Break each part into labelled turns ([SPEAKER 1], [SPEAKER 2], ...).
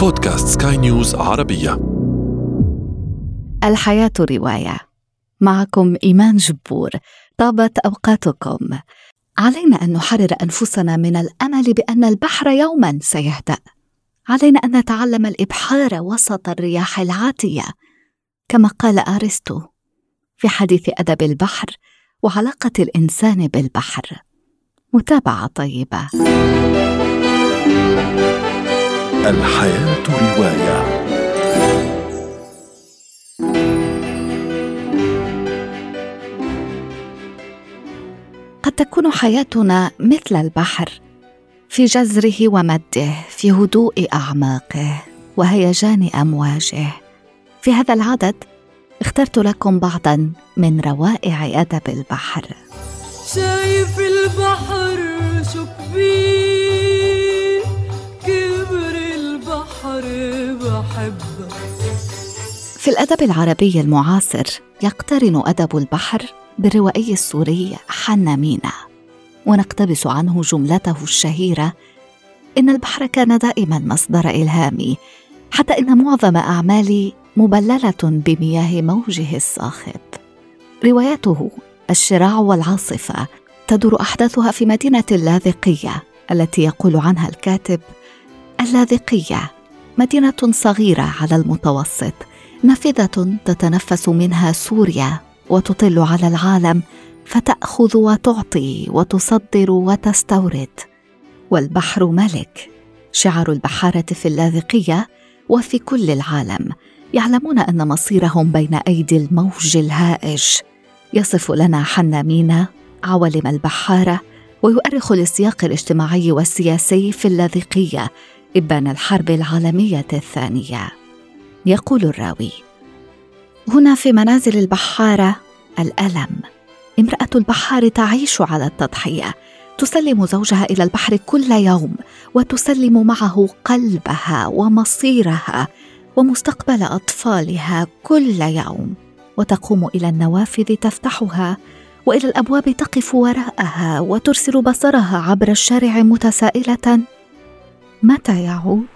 [SPEAKER 1] بودكاست سكاي نيوز عربية.
[SPEAKER 2] الحياة رواية. معكم إيمان جبور. طابت أوقاتكم. علينا أن نحرر أنفسنا من الأمل بأن البحر يوما سيهدأ. علينا أن نتعلم الإبحار وسط الرياح العاتية. كما قال أرسطو في حديث أدب البحر وعلاقة الإنسان بالبحر. متابعة طيبة.
[SPEAKER 1] الحياة رواية.
[SPEAKER 2] قد تكون حياتنا مثل البحر في جزره ومده في هدوء أعماقه وهيجان أمواجه. في هذا العدد اخترت لكم بعضا من روائع أدب البحر.
[SPEAKER 3] شايف البحر شو كبير بحبك
[SPEAKER 2] في الأدب العربي المعاصر يقترن أدب البحر بالروائي السوري حنا مينا ونقتبس عنه جملته الشهيرة إن البحر كان دائما مصدر الهامي حتى إن معظم أعمالي مبللة بمياه موجه الصاخب روايته الشراع والعاصفة تدور أحداثها في مدينة اللاذقية التي يقول عنها الكاتب اللاذقية مدينة صغيرة على المتوسط نافذة تتنفس منها سوريا وتطل على العالم فتأخذ وتعطي وتصدر وتستورد. والبحر ملك. شعار البحارة في اللاذقية وفي كل العالم يعلمون أن مصيرهم بين أيدي الموج الهائج. يصف لنا حنا مينا عوالم البحارة ويؤرخ للسياق الاجتماعي والسياسي في اللاذقية إبان الحرب العالمية الثانية. يقول الراوي هنا في منازل البحارة الألم. امرأة البحار تعيش على التضحية. تسلم زوجها إلى البحر كل يوم وتسلم معه قلبها ومصيرها ومستقبل أطفالها كل يوم. وتقوم إلى النوافذ تفتحها وإلى الأبواب تقف وراءها وترسل بصرها عبر الشارع متسائلة متى يعود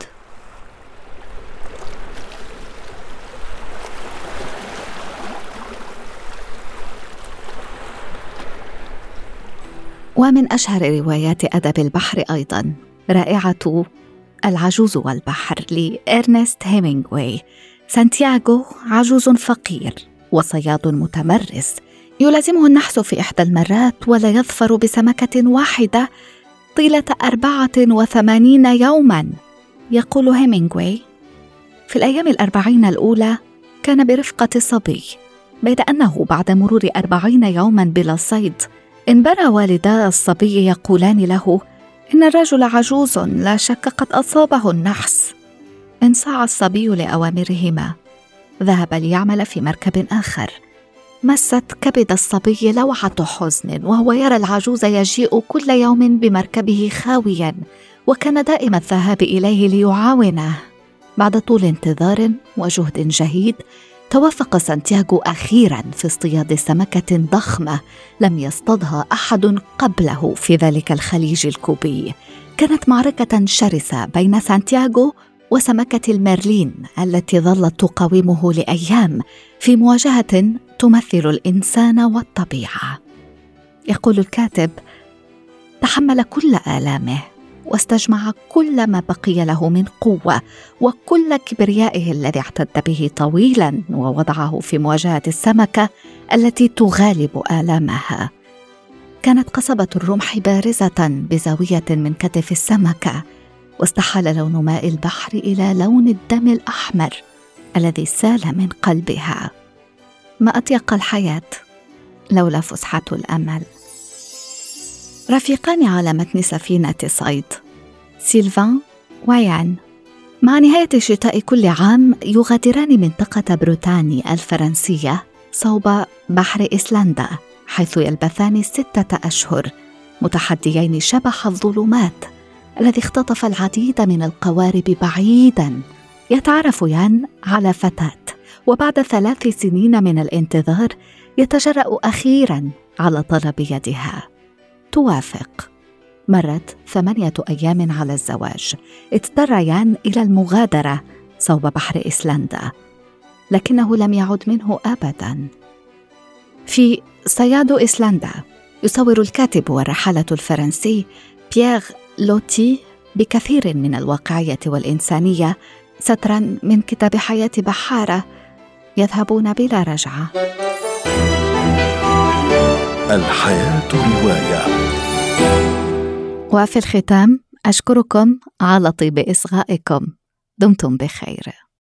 [SPEAKER 2] ومن أشهر روايات أدب البحر أيضا رائعة العجوز والبحر لإرنست هيمينغوي سانتياغو عجوز فقير وصياد متمرس. يلازمه النحس في إحدى المرات ولا يظفر بسمكة واحدة طيلة أربعة وثمانين يوما يقول هيمينغوي. في الأيام الأربعين الأولى كان برفقة صبي بيد أنه بعد مرور أربعين يوما بلا صيد انبرى والدا الصبي يقولان له إن الرجل عجوز لا شك قد أصابه النحس. انصاع الصبي لأوامرهما ذهب ليعمل في مركب آخر. مست كبد الصبي لوعة حزن وهو يرى العجوز يجيء كل يوم بمركبه خاويا وكان دائما الذهاب إليه ليعاونه. بعد طول انتظار وجهد جهيد توافق سانتياغو أخيرا في اصطياد سمكة ضخمة لم يصطدها أحد قبله في ذلك الخليج الكوبي. كانت معركة شرسة بين سانتياغو وسمكة الميرلين التي ظلت تقاومه لأيام في مواجهة تمثل الإنسان والطبيعة. يقول الكاتب تحمل كل آلامه واستجمع كل ما بقي له من قوة وكل كبريائه الذي اعتد به طويلا ووضعه في مواجهة السمكة التي تغالب آلامها. كانت قصبة الرمح بارزة بزاوية من كتف السمكة واستحال لون ماء البحر إلى لون الدم الأحمر الذي سال من قلبها. ما اطيق الحياة لولا فسحة الأمل. رفيقان على متن سفينة صيد سيلفان ويان. مع نهاية شتاء كل عام يغادران منطقة بروتاني الفرنسية صوب بحر إيسلندا حيث يلبثان ستة أشهر متحديين شبح الظلمات. الذي اختطف العديد من القوارب بعيدا. يتعرف يان على فتاة وبعد ثلاث سنين من الانتظار يتجرأ أخيرا على طلب يدها. توافق. مرت ثمانية أيام على الزواج. اضطر يان إلى المغادرة صوب بحر إيسلندا لكنه لم يعد منه أبدا. في صياد إيسلندا يصور الكاتب والرحالة الفرنسي بيير لوتي بكثير من الواقعية والإنسانية سطرا من كتاب حياة بحارة يذهبون بلا رجعة.
[SPEAKER 1] الحياة رواية.
[SPEAKER 2] وفي الختام أشكركم على طيب إصغائكم. دمتم بخير.